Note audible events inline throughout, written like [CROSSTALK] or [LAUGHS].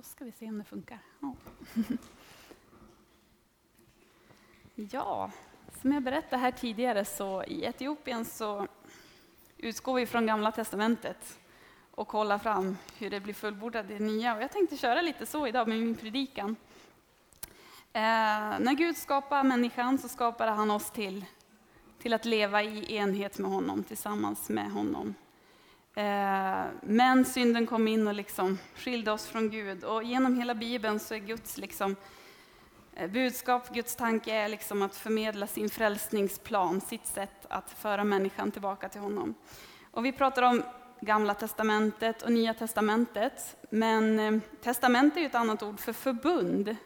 Då ska vi se om det funkar. Ja. [LAUGHS] ja, som jag berättade här tidigare så i Etiopien så utgår vi från Gamla Testamentet och kollar fram hur det blir fullbordat i det nya. Och jag tänkte köra lite så idag med min predikan. Eh, när Gud skapar människan så skapade han oss till, till att leva i enhet med honom, tillsammans med honom. Eh, men synden kom in och liksom skilde oss från Gud. Och genom hela Bibeln så är Guds liksom, eh, budskap, Guds tanke är liksom att förmedla sin frälsningsplan, sitt sätt att föra människan tillbaka till honom. Och vi pratar om Gamla testamentet och Nya testamentet. Men eh, testament är ju ett annat ord för förbund.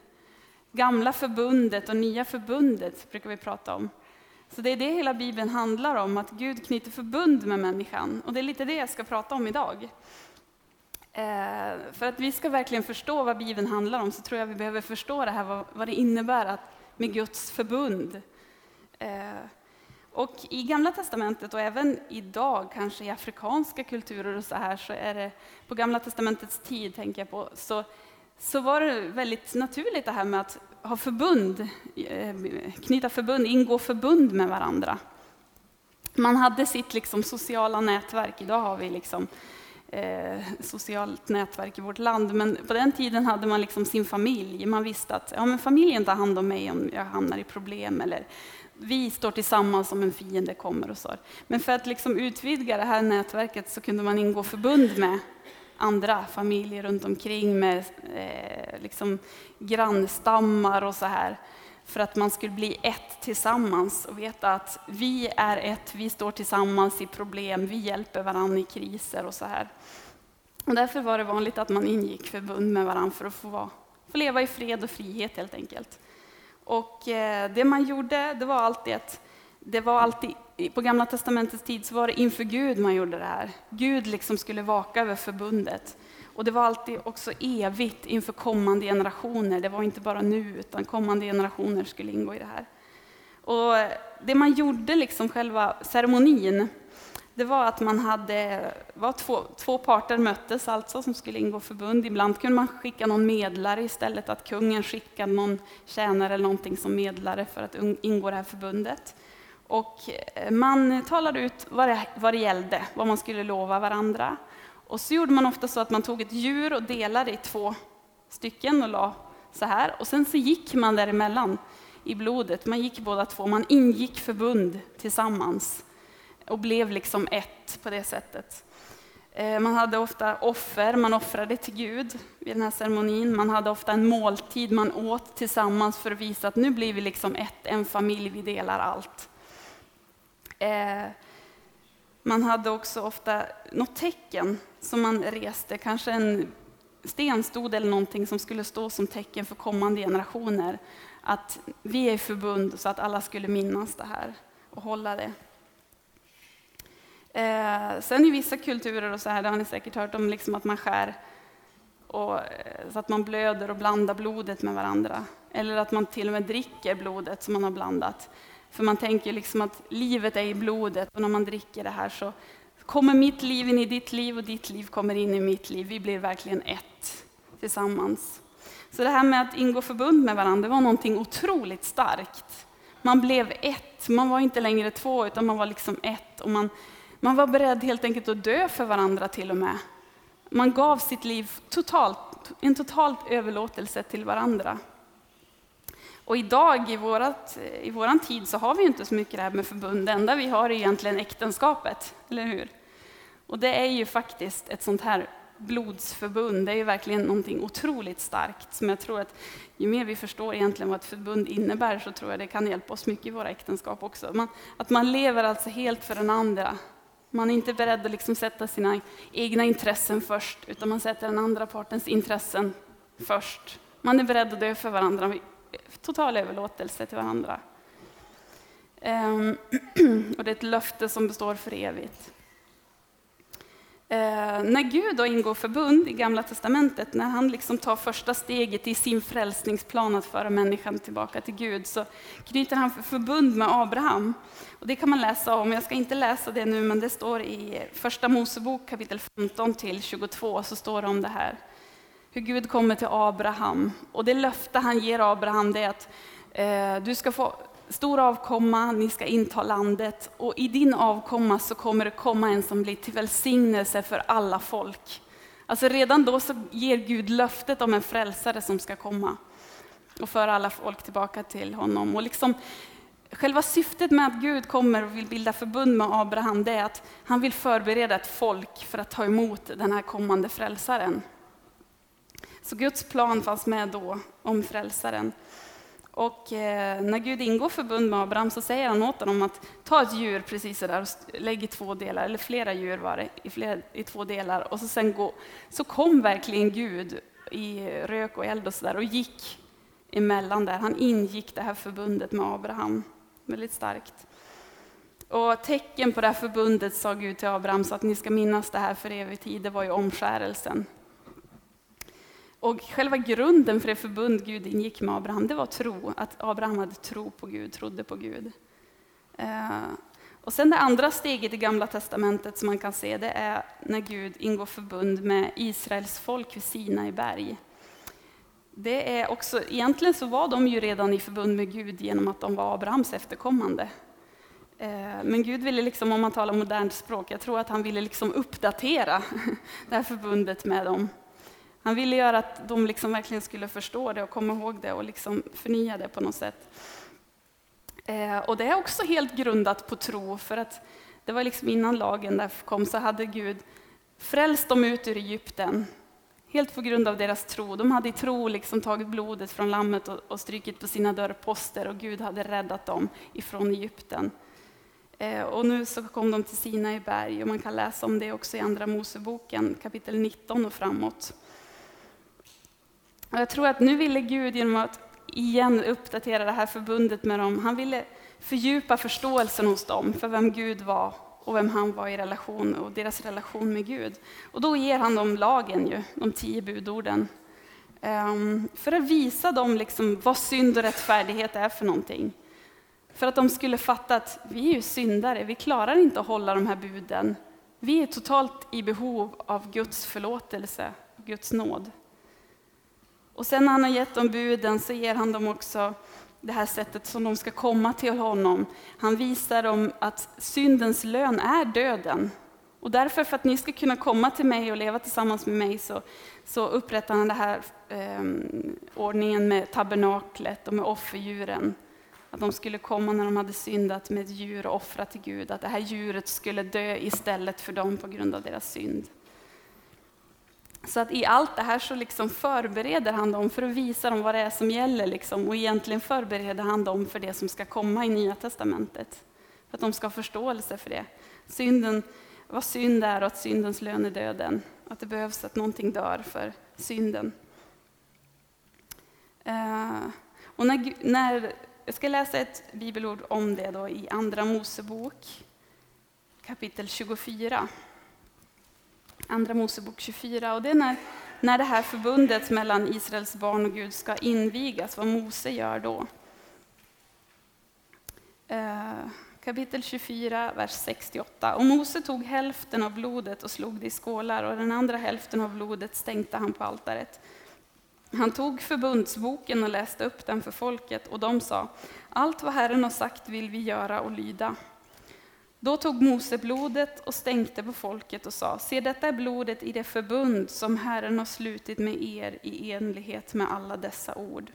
Gamla förbundet och Nya förbundet brukar vi prata om. Så det är det hela Bibeln handlar om, att Gud knyter förbund med människan. Och det är lite det jag ska prata om idag. Eh, för att vi ska verkligen förstå vad Bibeln handlar om så tror jag vi behöver förstå det här, vad, vad det innebär att, med Guds förbund. Eh, och i Gamla Testamentet och även idag, kanske i afrikanska kulturer och så här, så är det på Gamla Testamentets tid, tänker jag på, så, så var det väldigt naturligt det här med att ha förbund, eh, knyta förbund, ingå förbund med varandra. Man hade sitt liksom sociala nätverk, idag har vi liksom eh, socialt nätverk i vårt land, men på den tiden hade man liksom sin familj. Man visste att ja, men familjen tar hand om mig om jag hamnar i problem, eller vi står tillsammans om en fiende kommer. och så. Men för att liksom utvidga det här nätverket så kunde man ingå förbund med andra familjer runt omkring med eh, liksom grannstammar och så här. För att man skulle bli ett tillsammans och veta att vi är ett, vi står tillsammans i problem, vi hjälper varandra i kriser och så här. Och därför var det vanligt att man ingick förbund med varandra för att få, vara, få leva i fred och frihet helt enkelt. Och eh, det man gjorde, det var alltid att det var alltid, på Gamla Testamentets tid så var det inför Gud man gjorde det här. Gud liksom skulle vaka över förbundet. Och det var alltid också evigt inför kommande generationer. Det var inte bara nu, utan kommande generationer skulle ingå i det här. Och det man gjorde, liksom själva ceremonin, det var att man hade, var två, två parter möttes alltså som skulle ingå förbund. Ibland kunde man skicka någon medlare istället, att kungen skickade någon tjänare eller någonting som medlare för att ingå det här förbundet. Och eh, man talade ut vad det, vad det gällde, vad man skulle lova varandra. Och så gjorde man ofta så att man tog ett djur och delade i två stycken och la så här. Och sen så gick man däremellan i blodet. Man gick båda två, man ingick förbund tillsammans och blev liksom ett på det sättet. Eh, man hade ofta offer, man offrade till Gud vid den här ceremonin. Man hade ofta en måltid man åt tillsammans för att visa att nu blir vi liksom ett, en familj, vi delar allt. Eh, man hade också ofta något tecken som man reste, kanske en stenstod eller någonting som skulle stå som tecken för kommande generationer. Att vi är i förbund så att alla skulle minnas det här och hålla det. Eh, sen i vissa kulturer, och så här, det har ni säkert hört om, liksom att man skär och, eh, så att man blöder och blandar blodet med varandra. Eller att man till och med dricker blodet som man har blandat. För man tänker liksom att livet är i blodet och när man dricker det här så kommer mitt liv in i ditt liv och ditt liv kommer in i mitt liv. Vi blir verkligen ett tillsammans. Så det här med att ingå förbund med varandra var någonting otroligt starkt. Man blev ett, man var inte längre två utan man var liksom ett. Och man, man var beredd helt enkelt att dö för varandra till och med. Man gav sitt liv totalt, en total överlåtelse till varandra. Och idag i, vårat, i våran tid så har vi inte så mycket det här med förbund. Det enda vi har är egentligen äktenskapet, eller hur? Och det är ju faktiskt ett sånt här blodsförbund. Det är ju verkligen någonting otroligt starkt som jag tror att ju mer vi förstår egentligen vad ett förbund innebär så tror jag det kan hjälpa oss mycket i våra äktenskap också. Man, att man lever alltså helt för den andra. Man är inte beredd att liksom sätta sina egna intressen först utan man sätter den andra partens intressen först. Man är beredd att dö för varandra total överlåtelse till varandra. Ehm, [CLEARS THROAT] och det är ett löfte som består för evigt. Eh, när Gud då ingår förbund i Gamla Testamentet, när han liksom tar första steget i sin frälsningsplan att föra människan tillbaka till Gud, så knyter han förbund med Abraham. Och det kan man läsa om, jag ska inte läsa det nu, men det står i Första Mosebok kapitel 15 till 22, så står det om det här hur Gud kommer till Abraham. Och det löfte han ger Abraham det är att eh, du ska få stor avkomma, ni ska inta landet och i din avkomma så kommer det komma en som blir till välsignelse för alla folk. Alltså redan då så ger Gud löftet om en frälsare som ska komma och föra alla folk tillbaka till honom. Och liksom, själva syftet med att Gud kommer och vill bilda förbund med Abraham, det är att han vill förbereda ett folk för att ta emot den här kommande frälsaren. Så Guds plan fanns med då om frälsaren. Och eh, när Gud ingår förbund med Abraham så säger han åt honom att ta ett djur precis sådär och lägg i två delar, eller flera djur var det, i, flera, i två delar. Och så sen gå. Så kom verkligen Gud i rök och eld och sådär och gick emellan där. Han ingick det här förbundet med Abraham. Väldigt starkt. Och tecken på det här förbundet sa Gud till Abraham, så att ni ska minnas det här för evig tid, det var ju omskärelsen. Och själva grunden för det förbund Gud ingick med Abraham, det var tro. Att Abraham hade tro på Gud, trodde på Gud. Eh, och sen det andra steget i Gamla Testamentet som man kan se, det är när Gud ingår förbund med Israels folk vid Sinai berg. Det är också, egentligen så var de ju redan i förbund med Gud genom att de var Abrahams efterkommande. Eh, men Gud ville, liksom, om man talar modernt språk, jag tror att han ville liksom uppdatera [LAUGHS] det här förbundet med dem. Han ville göra att de liksom verkligen skulle förstå det och komma ihåg det och liksom förnya det på något sätt. Eh, och det är också helt grundat på tro, för att det var liksom innan lagen där kom så hade Gud frälst dem ut ur Egypten. Helt på grund av deras tro. De hade i tro liksom tagit blodet från lammet och, och strykit på sina dörrposter och Gud hade räddat dem ifrån Egypten. Eh, och nu så kom de till Sinai berg och man kan läsa om det också i Andra Moseboken kapitel 19 och framåt. Och jag tror att nu ville Gud genom att igen uppdatera det här förbundet med dem, han ville fördjupa förståelsen hos dem för vem Gud var och vem han var i relation och deras relation med Gud. Och då ger han dem lagen, ju, de tio budorden. Um, för att visa dem liksom vad synd och rättfärdighet är för någonting. För att de skulle fatta att vi är ju syndare, vi klarar inte att hålla de här buden. Vi är totalt i behov av Guds förlåtelse, Guds nåd. Och sen när han har gett dem buden så ger han dem också det här sättet som de ska komma till honom. Han visar dem att syndens lön är döden. Och därför, för att ni ska kunna komma till mig och leva tillsammans med mig, så, så upprättar han den här eh, ordningen med tabernaklet och med offerdjuren. Att de skulle komma när de hade syndat med ett djur och offra till Gud, att det här djuret skulle dö istället för dem på grund av deras synd. Så att i allt det här så liksom förbereder han dem för att visa dem vad det är som gäller. Liksom. Och egentligen förbereder han dem för det som ska komma i Nya Testamentet. För att de ska ha förståelse för det. Synden, vad synd är och att syndens lön är döden. Att det behövs att någonting dör för synden. Uh, och när, när, jag ska läsa ett bibelord om det då i Andra Mosebok kapitel 24. Andra Mosebok 24. Och det är när, när det här förbundet mellan Israels barn och Gud ska invigas, vad Mose gör då. Eh, kapitel 24, vers 68. Och Mose tog hälften av blodet och slog det i skålar och den andra hälften av blodet stänkte han på altaret. Han tog förbundsboken och läste upp den för folket och de sa, allt vad Herren har sagt vill vi göra och lyda. Då tog Mose blodet och stänkte på folket och sa, se detta är blodet i det förbund som Herren har slutit med er i enlighet med alla dessa ord.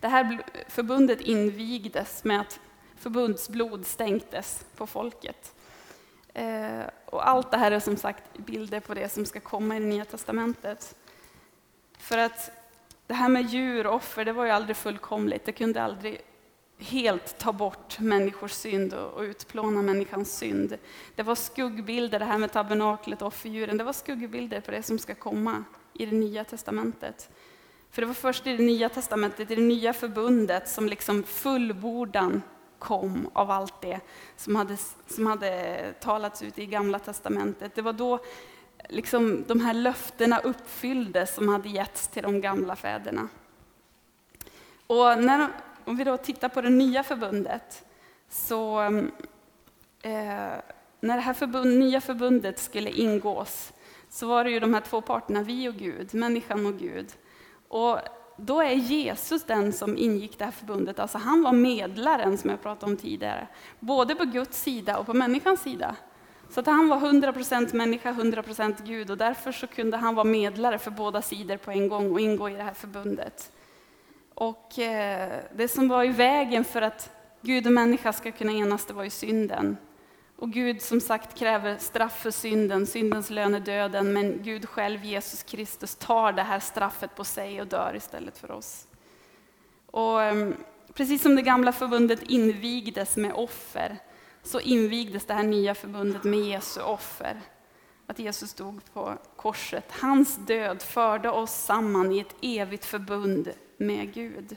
Det här förbundet invigdes med att förbundsblod stänktes på folket. Eh, och allt det här är som sagt bilder på det som ska komma i det Nya Testamentet. För att det här med djur och offer, det var ju aldrig fullkomligt. Det kunde aldrig helt ta bort människors synd och utplåna människans synd. Det var skuggbilder, det här med tabernaklet och offerdjuren, det var skuggbilder på det som ska komma i det nya testamentet. För det var först i det nya testamentet, i det nya förbundet, som liksom fullbordan kom av allt det som hade, som hade talats ut i gamla testamentet. Det var då liksom de här löftena uppfylldes som hade getts till de gamla fäderna. Och när om vi då tittar på det nya förbundet, så mm, eh, när det här förbund, nya förbundet skulle ingås, så var det ju de här två parterna, vi och Gud, människan och Gud. Och då är Jesus den som ingick det här förbundet. Alltså han var medlaren som jag pratade om tidigare. Både på Guds sida och på människans sida. Så att han var 100% människa, 100% Gud och därför så kunde han vara medlare för båda sidor på en gång och ingå i det här förbundet. Och eh, det som var i vägen för att Gud och människa ska kunna enas, det var ju synden. Och Gud som sagt kräver straff för synden, syndens lön är döden, men Gud själv, Jesus Kristus, tar det här straffet på sig och dör istället för oss. Och eh, precis som det gamla förbundet invigdes med offer, så invigdes det här nya förbundet med Jesu offer. Att Jesus dog på korset. Hans död förde oss samman i ett evigt förbund med Gud.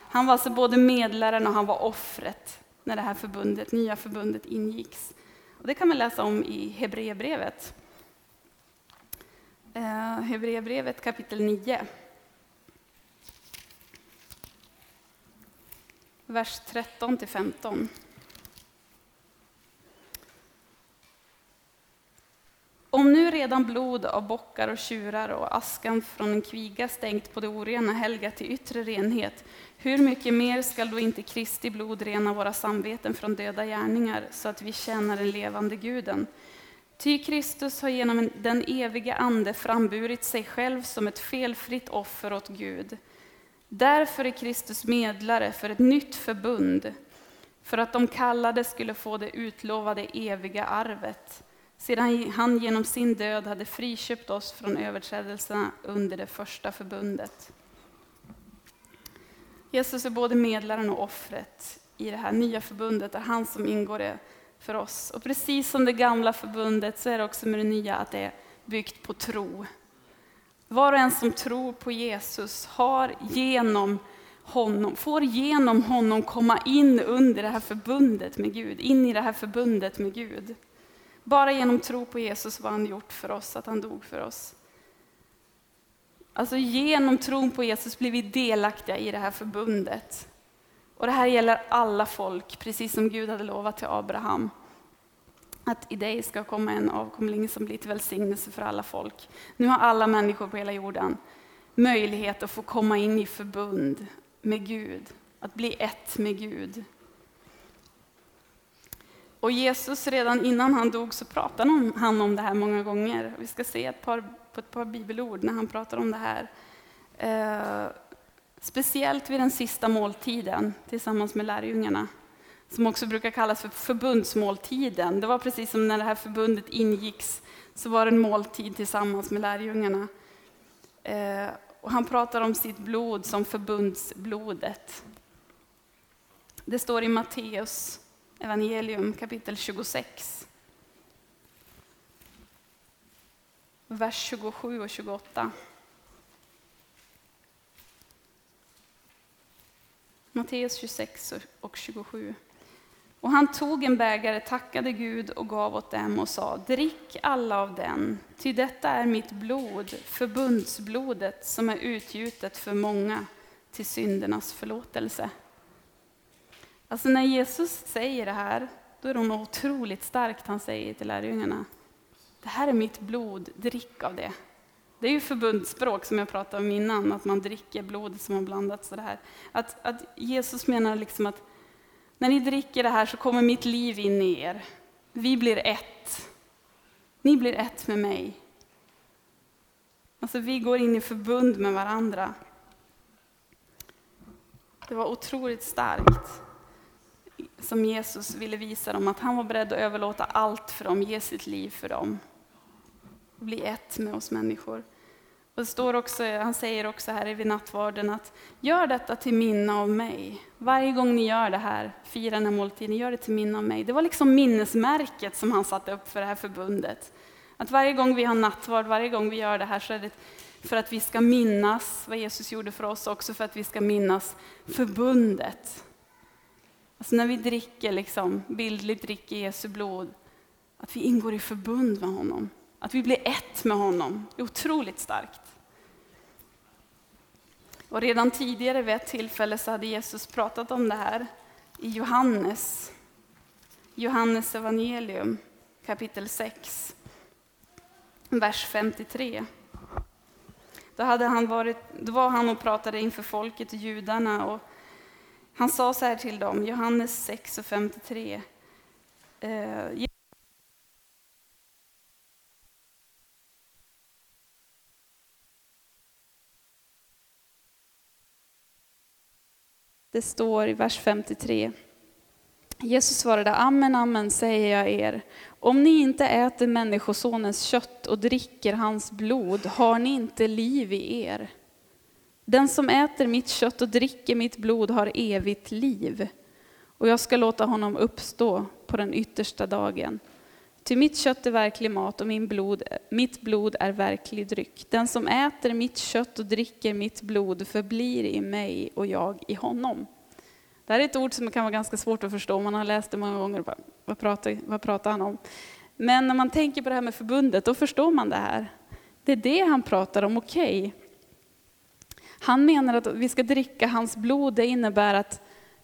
Han var alltså både medlaren och han var offret när det här förbundet, nya förbundet ingicks. Och det kan man läsa om i Hebreerbrevet. Eh, Hebreerbrevet kapitel 9. Vers 13 till 15. Om nu redan blod av bockar och tjurar och askan från en kviga stängt på det orena helga till yttre renhet, hur mycket mer skall då inte Kristi blod rena våra samveten från döda gärningar, så att vi tjänar den levande guden? Ty Kristus har genom den evige Ande framburit sig själv som ett felfritt offer åt Gud. Därför är Kristus medlare för ett nytt förbund, för att de kallade skulle få det utlovade eviga arvet sedan han genom sin död hade friköpt oss från överträdelserna under det första förbundet. Jesus är både medlaren och offret i det här nya förbundet, det är han som ingår det för oss. Och precis som det gamla förbundet så är det också med det nya att det är byggt på tro. Var och en som tror på Jesus har genom honom, får genom honom komma in under det här förbundet med Gud, in i det här förbundet med Gud. Bara genom tro på Jesus vad han gjort för oss, att han dog för oss. Alltså genom tron på Jesus blir vi delaktiga i det här förbundet. Och det här gäller alla folk, precis som Gud hade lovat till Abraham. Att i dig ska komma en avkomling som blir till välsignelse för alla folk. Nu har alla människor på hela jorden möjlighet att få komma in i förbund med Gud, att bli ett med Gud. Och Jesus, redan innan han dog, så pratade han om det här många gånger. Vi ska se ett par, på ett par bibelord när han pratar om det här. Eh, speciellt vid den sista måltiden tillsammans med lärjungarna, som också brukar kallas för förbundsmåltiden. Det var precis som när det här förbundet ingicks, så var det en måltid tillsammans med lärjungarna. Eh, och han pratar om sitt blod som förbundsblodet. Det står i Matteus evangelium kapitel 26. Vers 27 och 28. Matteus 26 och 27. Och han tog en bägare, tackade Gud och gav åt dem och sa, drick alla av den, ty detta är mitt blod, förbundsblodet som är utgjutet för många till syndernas förlåtelse. Alltså när Jesus säger det här, då är det något otroligt starkt han säger till lärjungarna. Det här är mitt blod, drick av det. Det är ju förbundsspråk som jag pratade om innan, att man dricker blodet som har blandats. Och det här. Att, att Jesus menar liksom att när ni dricker det här så kommer mitt liv in i er. Vi blir ett. Ni blir ett med mig. Alltså vi går in i förbund med varandra. Det var otroligt starkt som Jesus ville visa dem, att han var beredd att överlåta allt för dem, ge sitt liv för dem. Bli ett med oss människor. Och det står också, han säger också här vid nattvarden att gör detta till minne av mig. Varje gång ni gör det här, fira den här måltiden, gör det till minne av mig. Det var liksom minnesmärket som han satte upp för det här förbundet. Att varje gång vi har nattvard, varje gång vi gör det här så är det för att vi ska minnas vad Jesus gjorde för oss, också för att vi ska minnas förbundet. Alltså när vi dricker, liksom, bildligt dricker Jesu blod, att vi ingår i förbund med honom. Att vi blir ett med honom. Det är otroligt starkt. Och redan tidigare vid ett tillfälle så hade Jesus pratat om det här i Johannes. Johannes evangelium kapitel 6. vers 53. Då, hade han varit, då var han och pratade inför folket och judarna. Och han sa så här till dem, Johannes 6 och 53. Eh, Det står i vers 53. Jesus svarade, amen, amen säger jag er. Om ni inte äter Människosonens kött och dricker hans blod har ni inte liv i er. Den som äter mitt kött och dricker mitt blod har evigt liv, och jag ska låta honom uppstå på den yttersta dagen. Ty mitt kött är verklig mat och min blod, mitt blod är verklig dryck. Den som äter mitt kött och dricker mitt blod förblir i mig och jag i honom. Det här är ett ord som kan vara ganska svårt att förstå, man har läst det många gånger. Vad pratar, vad pratar han om? Men när man tänker på det här med förbundet, då förstår man det här. Det är det han pratar om, okej. Okay. Han menar att vi ska dricka hans blod, det innebär att,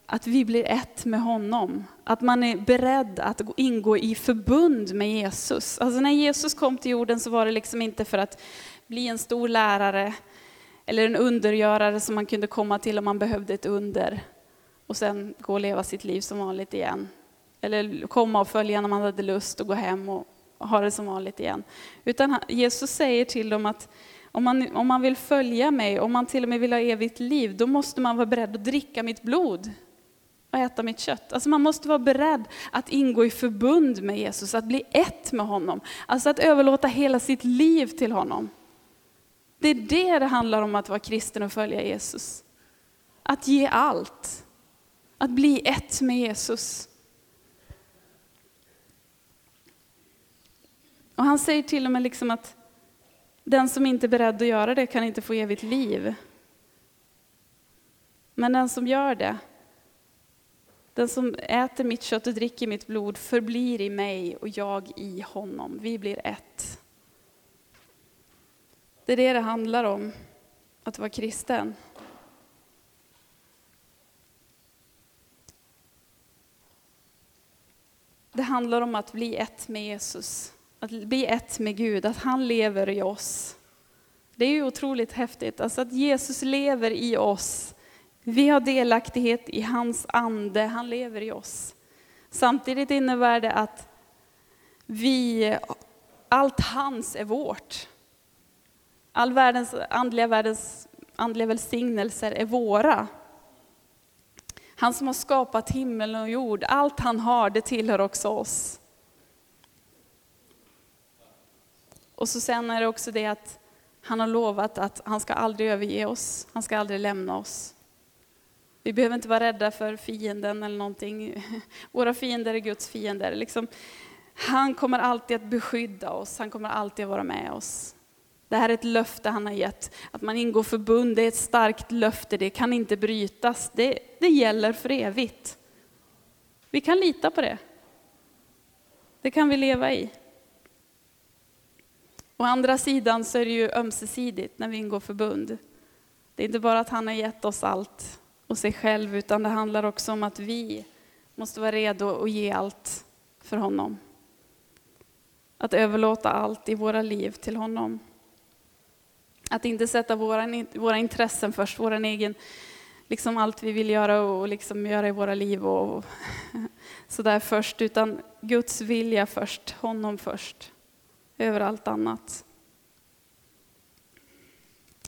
att vi blir ett med honom. Att man är beredd att ingå i förbund med Jesus. Alltså när Jesus kom till jorden så var det liksom inte för att bli en stor lärare eller en undergörare som man kunde komma till om man behövde ett under och sen gå och leva sitt liv som vanligt igen. Eller komma och följa när man hade lust och gå hem och ha det som vanligt igen. Utan Jesus säger till dem att om man, om man vill följa mig, om man till och med vill ha evigt liv, då måste man vara beredd att dricka mitt blod och äta mitt kött. Alltså man måste vara beredd att ingå i förbund med Jesus, att bli ett med honom. Alltså att överlåta hela sitt liv till honom. Det är det det handlar om att vara kristen och följa Jesus. Att ge allt. Att bli ett med Jesus. Och han säger till och med liksom att den som inte är beredd att göra det kan inte få evigt liv. Men den som gör det, den som äter mitt kött och dricker mitt blod förblir i mig och jag i honom. Vi blir ett. Det är det det handlar om, att vara kristen. Det handlar om att bli ett med Jesus, att bli ett med Gud, att han lever i oss. Det är ju otroligt häftigt, alltså att Jesus lever i oss. Vi har delaktighet i hans ande, han lever i oss. Samtidigt innebär det att vi, allt hans är vårt. All världens andliga, världens andliga välsignelser är våra. Han som har skapat himmel och jord, allt han har, det tillhör också oss. Och så sen är det också det att han har lovat att han ska aldrig överge oss, han ska aldrig lämna oss. Vi behöver inte vara rädda för fienden eller någonting. [LAUGHS] Våra fiender är Guds fiender. Liksom, han kommer alltid att beskydda oss, han kommer alltid att vara med oss. Det här är ett löfte han har gett. Att man ingår förbund, det är ett starkt löfte, det kan inte brytas. Det, det gäller för evigt. Vi kan lita på det. Det kan vi leva i. Å andra sidan så är det ju ömsesidigt när vi ingår förbund. Det är inte bara att han har gett oss allt och sig själv, utan det handlar också om att vi måste vara redo att ge allt för honom. Att överlåta allt i våra liv till honom. Att inte sätta våra, våra intressen först, vår egen, liksom allt vi vill göra och liksom göra i våra liv och [LAUGHS] sådär först, utan Guds vilja först, honom först, över allt annat.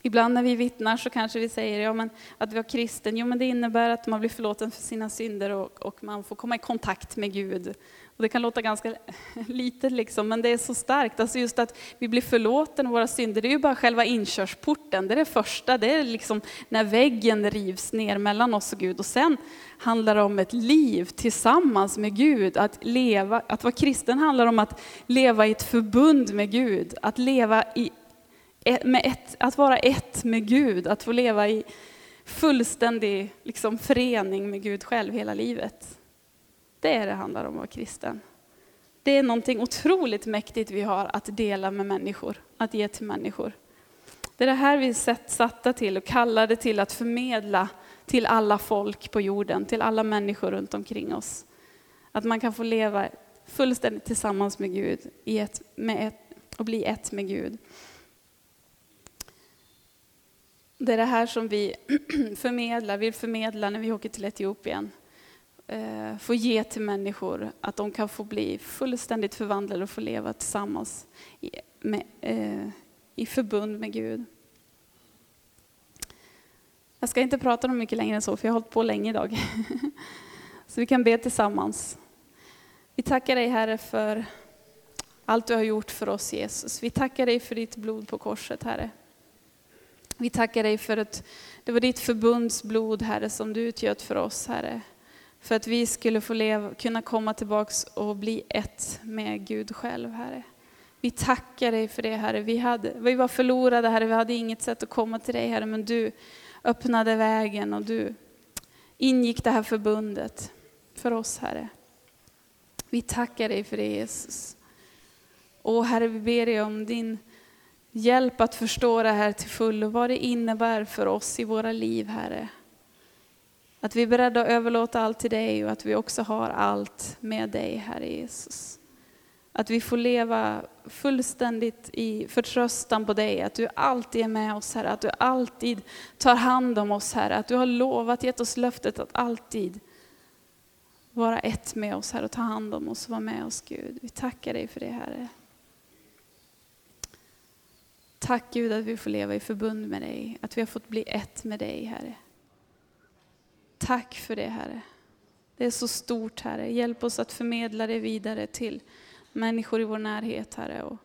Ibland när vi vittnar så kanske vi säger ja, men att vi var kristen, jo men det innebär att man blir förlåten för sina synder och, och man får komma i kontakt med Gud. Och det kan låta ganska [LAUGHS] litet, liksom, men det är så starkt. Alltså just att vi blir förlåten våra synder, det är ju bara själva inkörsporten. Det är det första, det är liksom när väggen rivs ner mellan oss och Gud. Och sen handlar det om ett liv tillsammans med Gud. Att, leva, att vara kristen handlar om att leva i ett förbund med Gud. Att, leva i, ett, att vara ett med Gud, att få leva i fullständig liksom, förening med Gud själv hela livet. Det är det handlar om att vara kristen. Det är någonting otroligt mäktigt vi har att dela med människor, att ge till människor. Det är det här vi är satta till och kallade till att förmedla till alla folk på jorden, till alla människor runt omkring oss. Att man kan få leva fullständigt tillsammans med Gud i ett, med ett, och bli ett med Gud. Det är det här som vi [CLEARS THROAT] förmedlar, vill förmedla när vi åker till Etiopien. Eh, få ge till människor, att de kan få bli fullständigt förvandlade och få leva tillsammans i, med, eh, i förbund med Gud. Jag ska inte prata om mycket längre än så, för jag har hållit på länge idag. [LAUGHS] Så vi kan be tillsammans. Vi tackar dig Herre för allt du har gjort för oss Jesus. Vi tackar dig för ditt blod på korset Herre. Vi tackar dig för att det var ditt förbundsblod Herre som du utgöt för oss Herre. För att vi skulle få leva, kunna komma tillbaks och bli ett med Gud själv Herre. Vi tackar dig för det Herre. Vi, hade, vi var förlorade Herre, vi hade inget sätt att komma till dig Herre, men du öppnade vägen och du ingick det här förbundet för oss Herre. Vi tackar dig för det Jesus. Och Herre, vi ber dig om din hjälp att förstå det här till fullo, vad det innebär för oss i våra liv Herre. Att vi är beredda att överlåta allt till dig och att vi också har allt med dig Herre Jesus. Att vi får leva fullständigt i förtröstan på dig, att du alltid är med oss Herre, att du alltid tar hand om oss Herre, att du har lovat, gett oss löftet att alltid vara ett med oss Herre och ta hand om oss och vara med oss Gud. Vi tackar dig för det Herre. Tack Gud att vi får leva i förbund med dig, att vi har fått bli ett med dig Herre. Tack för det Herre. Det är så stort Herre. Hjälp oss att förmedla det vidare till människor i vår närhet, Herre. Och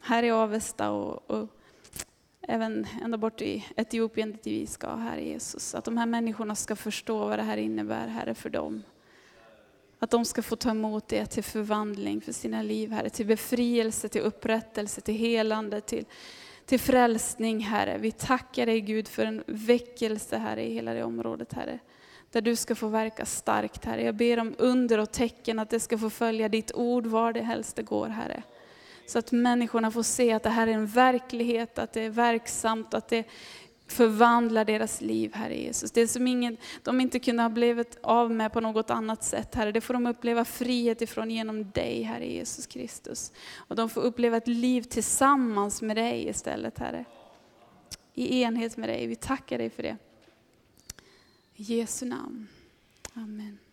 här i Avesta och, och även ända bort i Etiopien dit vi ska, Herre Jesus. Att de här människorna ska förstå vad det här innebär, Herre, för dem. Att de ska få ta emot det till förvandling för sina liv, Herre. Till befrielse, till upprättelse, till helande, till, till frälsning, Herre. Vi tackar dig Gud för en väckelse, Herre, i hela det området, Herre där du ska få verka starkt, Herre. Jag ber om under och tecken, att det ska få följa ditt ord var det helst det går, Herre. Så att människorna får se att det här är en verklighet, att det är verksamt, att det förvandlar deras liv, Herre Jesus. Det som ingen, de inte kunde ha blivit av med på något annat sätt, Herre, det får de uppleva frihet ifrån genom dig, Herre Jesus Kristus. Och de får uppleva ett liv tillsammans med dig istället, Herre. I enhet med dig. Vi tackar dig för det. I Jesu namn. Amen.